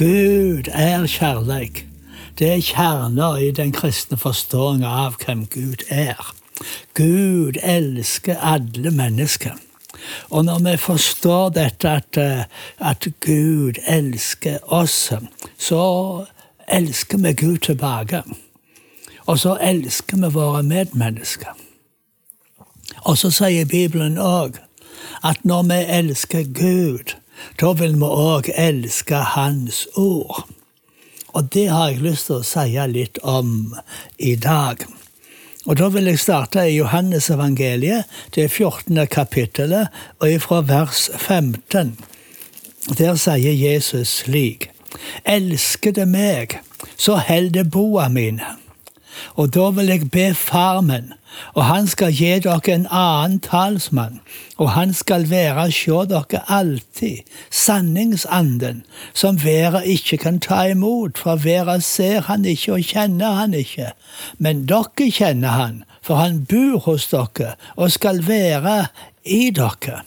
Gud er kjærleik. Det er kjerner i den kristne forståelsen av hvem Gud er. Gud elsker alle mennesker. Og når vi forstår dette, at, eh, at Gud elsker oss, så elsker vi Gud tilbake. Og så elsker vi våre medmennesker. Og så sier Bibelen òg at når vi elsker Gud, da vil vi òg elske Hans ord. Og det har jeg lyst til å si litt om i dag. Og Da vil jeg starte i Johannes evangeliet, det 14. kapittelet, og ifra vers 15. Der sier Jesus slik.: Elsker det meg, så held det boa mine. Og da vil jeg be Far min, og han skal gi dere en annen talsmann, og han skal være sjå dere alltid, sanningsanden, som verden ikke kan ta imot, for verden ser han ikke og kjenner han ikke. Men dere kjenner han, for han bor hos dere og skal være i dere.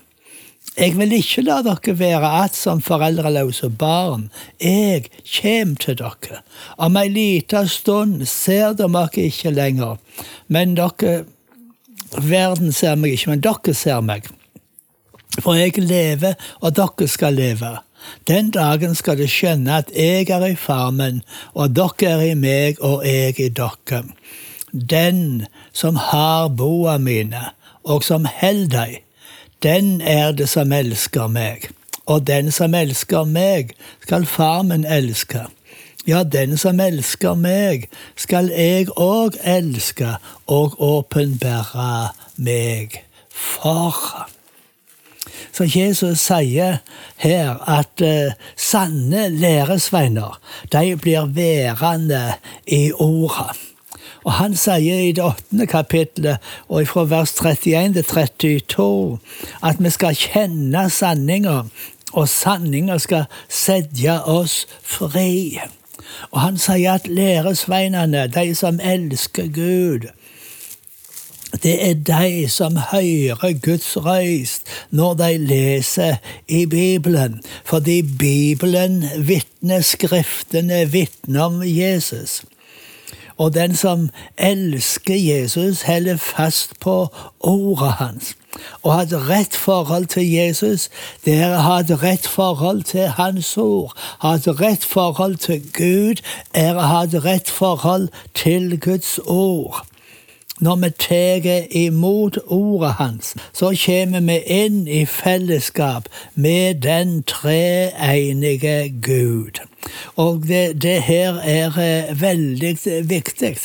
Jeg vil ikke la dere være att som foreldreløse barn. Jeg kjem til dere. Om ei lita stund ser dere meg ikke lenger, men dere Verden ser meg ikke, men dere ser meg. For jeg lever, og dere skal leve. Den dagen skal dere skjønne at jeg er i farmen, og dere er i meg, og jeg i dere. Den som har boa mine, og som holder dem, den er det som elsker meg. Og den som elsker meg, skal far min elske. Ja, den som elsker meg, skal jeg òg elske og åpenbære meg for. Så Jesus sier her at uh, sanne læresvenner, de blir værende i ordet. Og han sier i det åttende kapittelet, og fra vers 31 til 32, at vi skal kjenne sanninga, og sanninga skal sette oss fri. Og han sier at læresveinene, de som elsker Gud, det er de som hører Guds røyst når de leser i Bibelen, fordi Bibelen vitner, Skriftene vitner om Jesus. Og den som elsker Jesus, holder fast på ordet hans. Å ha et rett forhold til Jesus, det er å ha et rett forhold til Hans ord. Ha et rett forhold til Gud er å ha et rett forhold til Guds ord. Når vi tar imot ordet hans, så kommer vi inn i fellesskap med den treenige Gud. Og det, det her er eh, veldig viktig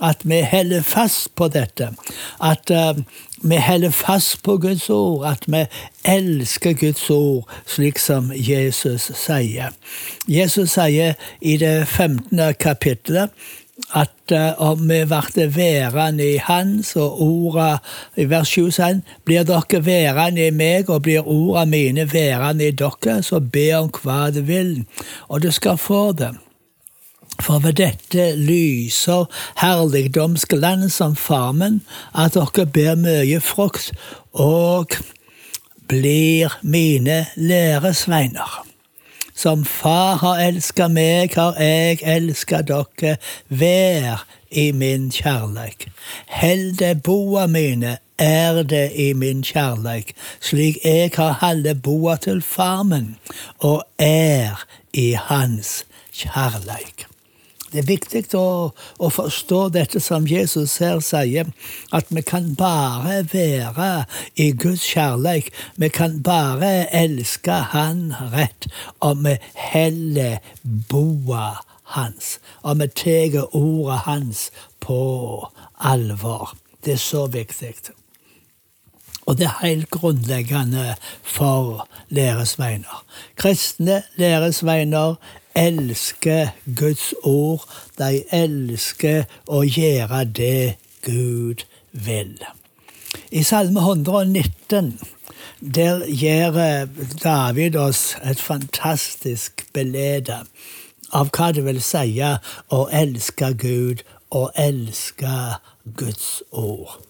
at vi holder fast på dette. At uh, vi holder fast på Guds ord, at vi elsker Guds ord, slik som Jesus sier. Jesus sier i det 15. kapittelet at uh, om vi ble værende i Hans og orda I vers 7 sier blir dere værende i meg, og blir orda mine værende i dere, så be om hva du vil, og du skal få det. For ved dette lyser herligdomsglans som farmen, at dere ber mye frukt, og blir mine læresveiner. Som far har elska meg, har jeg elska dere. Vær i min kjærleik. Helde boa mine er det i min kjærleik, slik jeg har halde boa til farmen, og er i hans kjærleik. Det er viktig å, å, forstå dette som Jesus her sier, at vi kan bare være i Guds kjærlighet. Vi kan bare elske Han rett om vi heller boa hans, om vi tar ordet hans på alvor. Det er så viktig. Og det er helt grunnleggende for læresveiner. Kristne læresveiner elsker Guds ord. De elsker å gjøre det Gud vil. I Salme 119 der gir David oss et fantastisk belede av hva det vil si å elske Gud og elske Guds ord.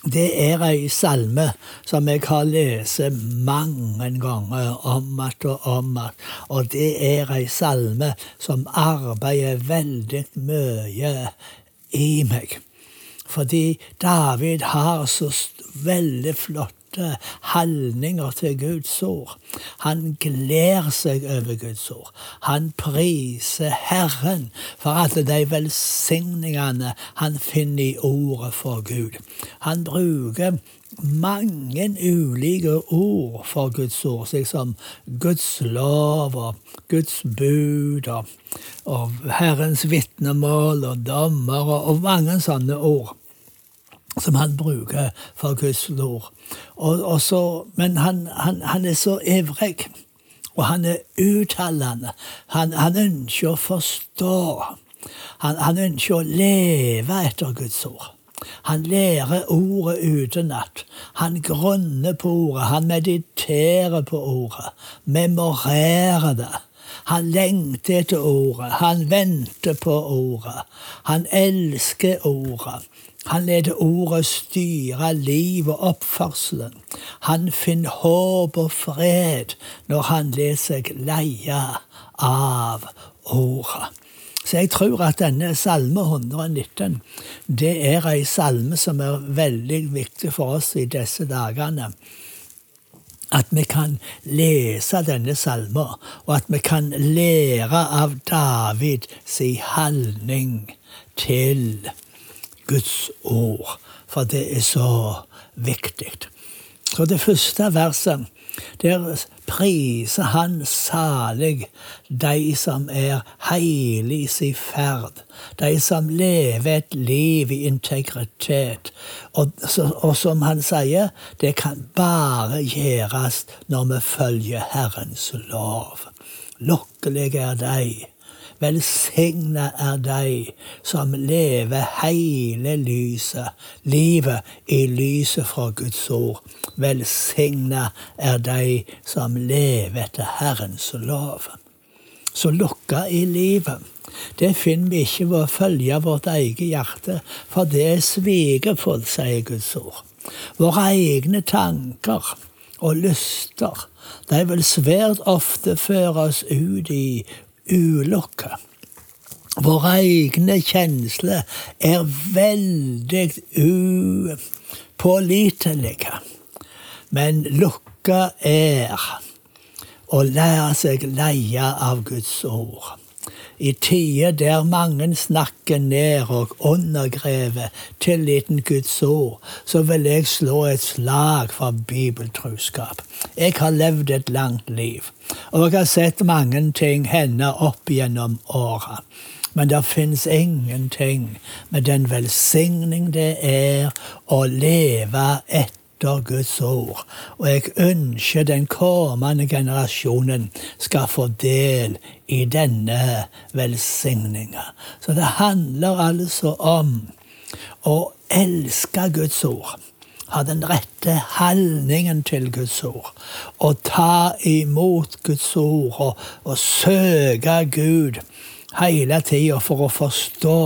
Det er ei salme som jeg har lest mange ganger om igjen og om igjen. Og det er ei salme som arbeider veldig mye i meg. Fordi David har så veldig flott flotte holdninger til Guds ord. Han gleder seg over Guds ord. Han priser Herren for alle de velsigningene han finner i ordet for Gud. Han bruker mange ulike ord for Guds ord, slik som Guds lov og Guds bud og, Herrens vitnemål og dommer og mange sånne ord som han bruker for Guds ord. Og, og så, men han, han, han, er så ivrig, og han er uttalende. Han, han ønsker å forstå. Han, ønsker å leve etter Guds ord. Han lærer ordet utenat. Han grunner på ordet. Han mediterer på ordet. Memorerer det. Han lengter etter ordet. Han venter på ordet. Han elsker ordet. Han leder ordet styre liv og oppførselen. Han finner håp og fred når han lar seg leie av ordet. Så jeg tror at denne salme 119 det er ei salme som er veldig viktig for oss i disse dagene. At vi kan lese denne salmen, og at vi kan lære av David si til til Guds ord, for det er så viktig. Så det første verset, der priser han salig de som er heilig i sin ferd, de som lever et liv i integritet. Og, og som han sier, det kan bare gjøres når vi følger Herrens lov. Lukkelige er de Velsigna er de som lever hele lyset, livet i lyset fra Guds ord. Velsigna er de som lever etter Herrens lov. Så lukka i livet, det finner vi ikke ved å følge vårt eget hjerte, for det er svigerfullt, sier Guds ord. Våre egne tanker og lyster, de vil svært ofte føre oss ut i ulykke. Våre egne kjensler er veldig upålitelige. Men lukka er å lære seg leie av Guds ord. I tider der mange snakker ned og undergraver tilliten Guds ord, så vil jeg slå et slag for bibeltruskap. Jeg har levd et langt liv, og jeg har sett mange ting hende opp gjennom åra. Men det fins ingenting med den velsigning det er å leve etter etter Guds ord. Og jeg ønsker den kommende generasjonen skal få del i denne velsigninga. Så det handler altså om å elske Guds ord. Ha den rette holdningen til Guds ord. Og ta imot Guds ord og, og søke Gud hele tida for å forstå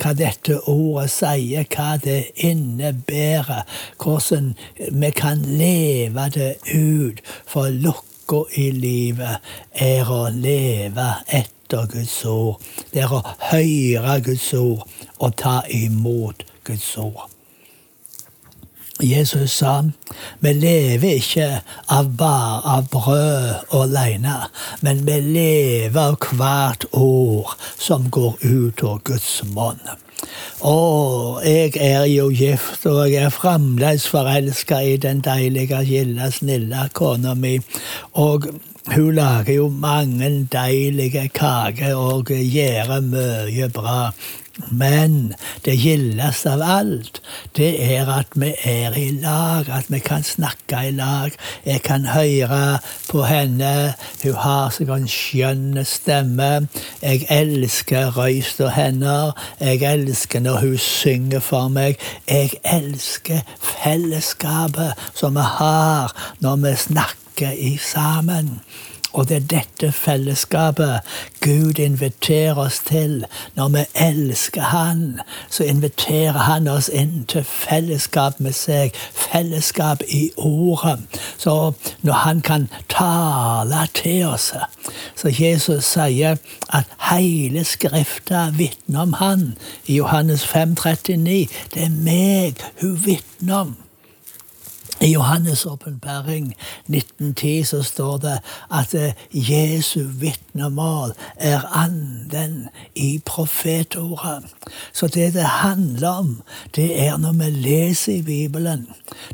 hva dette ordet sier, hva det innebærer, hvordan vi kan leve det ut. For lukka i livet er å leve etter Guds ord. Det er å høre Guds ord og ta imot Guds ord. Jesus sa vi lever ikke av bare av brød alene, men vi lever av hvert ord som går ut av Guds munn. Å, jeg er jo gift, og jeg er fremdeles forelska i den deilige, gilde, snille kona mi. Og hun lager jo mange deilige kaker og gjør mye bra. Men det gildeste av alt, det er at vi er i lag, at vi kan snakke i lag. Jeg kan høre på henne, hun har seg en skjønn stemme. Jeg elsker røysta hennes, jeg elsker når hun synger for meg. Jeg elsker fellesskapet som vi har når vi snakker i sammen. Og det er dette fellesskapet Gud inviterer oss til. Når vi elsker Han, så inviterer Han oss inn til fellesskap med seg. Fellesskap i Ordet. Så når Han kan tale til oss Så Jesus sier at hele Skrifta vitner om Han. I Johannes 5, 39. Det er meg hun vitner om. I Johannes' åpenbaring 1910 så står det at eh, Jesu vitnemål er anden i profetordet. Så det det handler om, det er når vi leser i Bibelen,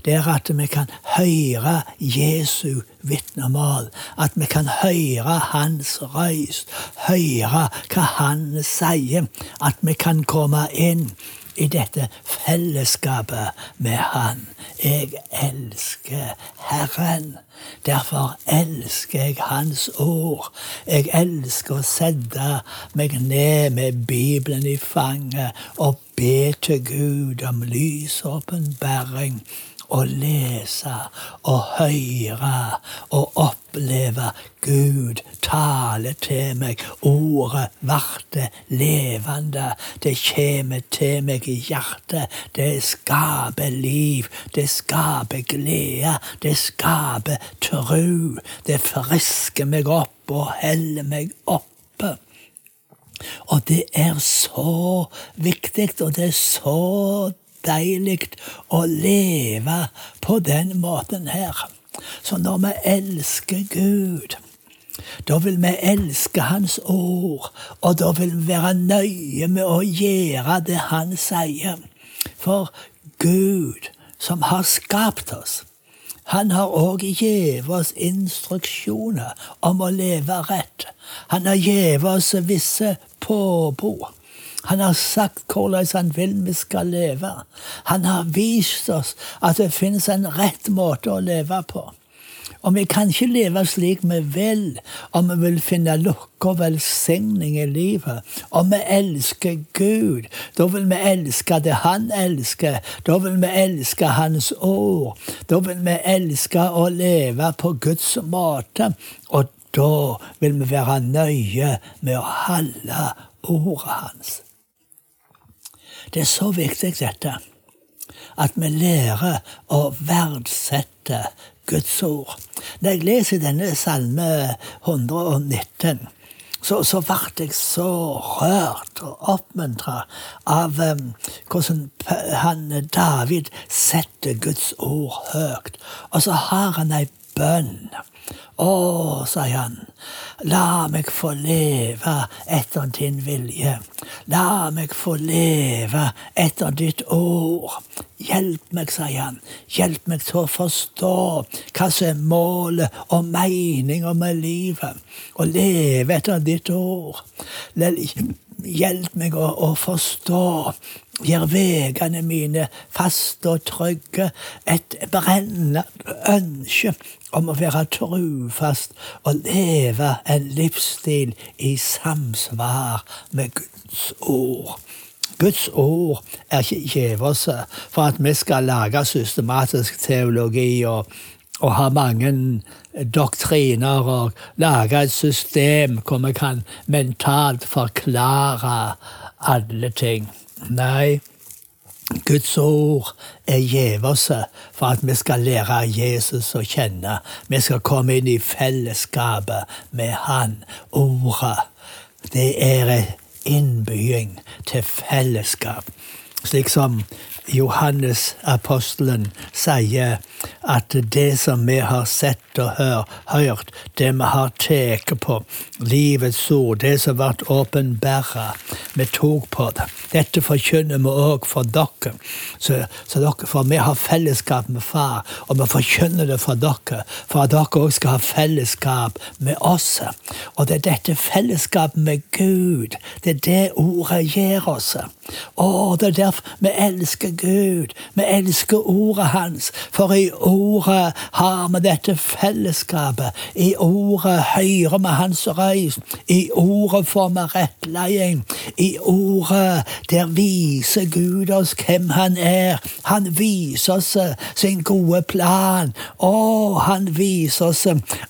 det er at vi kan høre Jesu vitnemål. At vi kan høre hans røyst, høre hva han sier. At vi kan komme inn i dette fellesskapet med Han. Jeg elsker Herren. Derfor elsker jeg Hans ord. Jeg elsker å sette meg ned med Bibelen i fanget og be til Gud om lys å lese og høre og oppleve Gud tale til meg. Ordet varte levende. Det kommer til meg i hjertet. Det skaper liv. Det skaper glede. Det skaper tru. Det frisker meg opp og heller meg oppe. Og det er så viktig, og det er så deilig å leve på den måten her. Så når vi elsker Gud, da vil vi elske Hans ord, og da vil vi være nøye med å gjøre det Han sier. For Gud, som har skapt oss, han har òg gitt oss instruksjoner om å leve rett. Han har gitt oss visse påbud. Han har sagt hvordan han vil vi skal leve. Han har vist oss at det finnes en rett måte å leve på. Og vi kan ikke leve slik vi vil, om vi vil finne lukke og velsigning i livet. Om vi elsker Gud, da vil vi elske det Han elsker. Da vil vi elske Hans ord. Da vil vi elske å leve på Guds måte. Og da vil vi være nøye med å holde ordet hans. Det er så viktig, dette, at vi lærer å verdsette Guds ord. Når jeg leser denne salme 119, så, så ble jeg så rørt og oppmuntra av um, hvordan han, David setter Guds ord høyt. Og så har han ei bønn. Å, sier han, la meg få leve etter din vilje. La meg få leve etter ditt ord. Hjelp meg, sier han. Hjelp meg til å forstå hva som er målet og meninga med livet. Å leve etter ditt ord. Hjelp meg å, å forstå Gjør vegene mine faste og trygge. Et brennende ønske om å være trufast og leve en livsstil i samsvar med Guds ord. Guds ord er ikke gjevelse for at vi skal lage systematisk teologi og, og ha mange doktriner og lage et system hvor vi kan mentalt forklare alle ting. Nei, Guds ord er gjevelse for at vi skal lære Jesus å kjenne. Vi skal komme inn i fellesskapet med Han. Ordet, det er en innbying til fellesskap. Slik som Johannes apostelen sier at det som vi har sett og hør, hørt, det vi har tatt på, livets ord, det som ble åpenbæra, vi tok på det. Dette forkynner vi òg for dere. Så, så dere. For vi har fellesskap med Far, og vi forkynner det for dere, for at dere òg skal ha fellesskap med oss. Og det er dette fellesskapet med Gud, det er det ordet gir oss. Å, det er derfor vi elsker Gud. Vi elsker ordet hans, for i ordet har vi dette fellesskapet. I ordet hører vi hans røys. I ordet får vi rettleding. I ordet der viser Gud oss hvem han er. Han viser oss sin gode plan. Å, han viser oss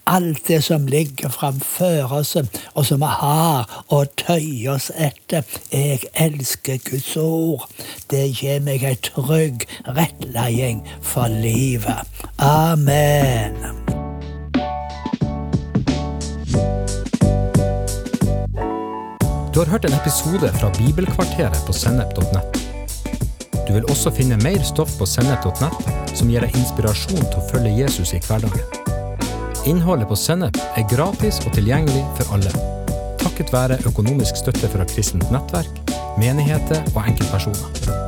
alt det som ligger framfor oss, og som vi har å tøye oss etter. Jeg elsker Guds ord. Det gir meg ei trygg rettleding for livet. Amen. Du har hørt en episode fra Bibelkvarteret på sennep.nett. Du vil også finne mer stoff på sennep.nett som gir deg inspirasjon til å følge Jesus i hverdagen. Innholdet på Sennep er gratis og tilgjengelig for alle, takket være økonomisk støtte fra kristent nettverk, menigheter og enkeltpersoner.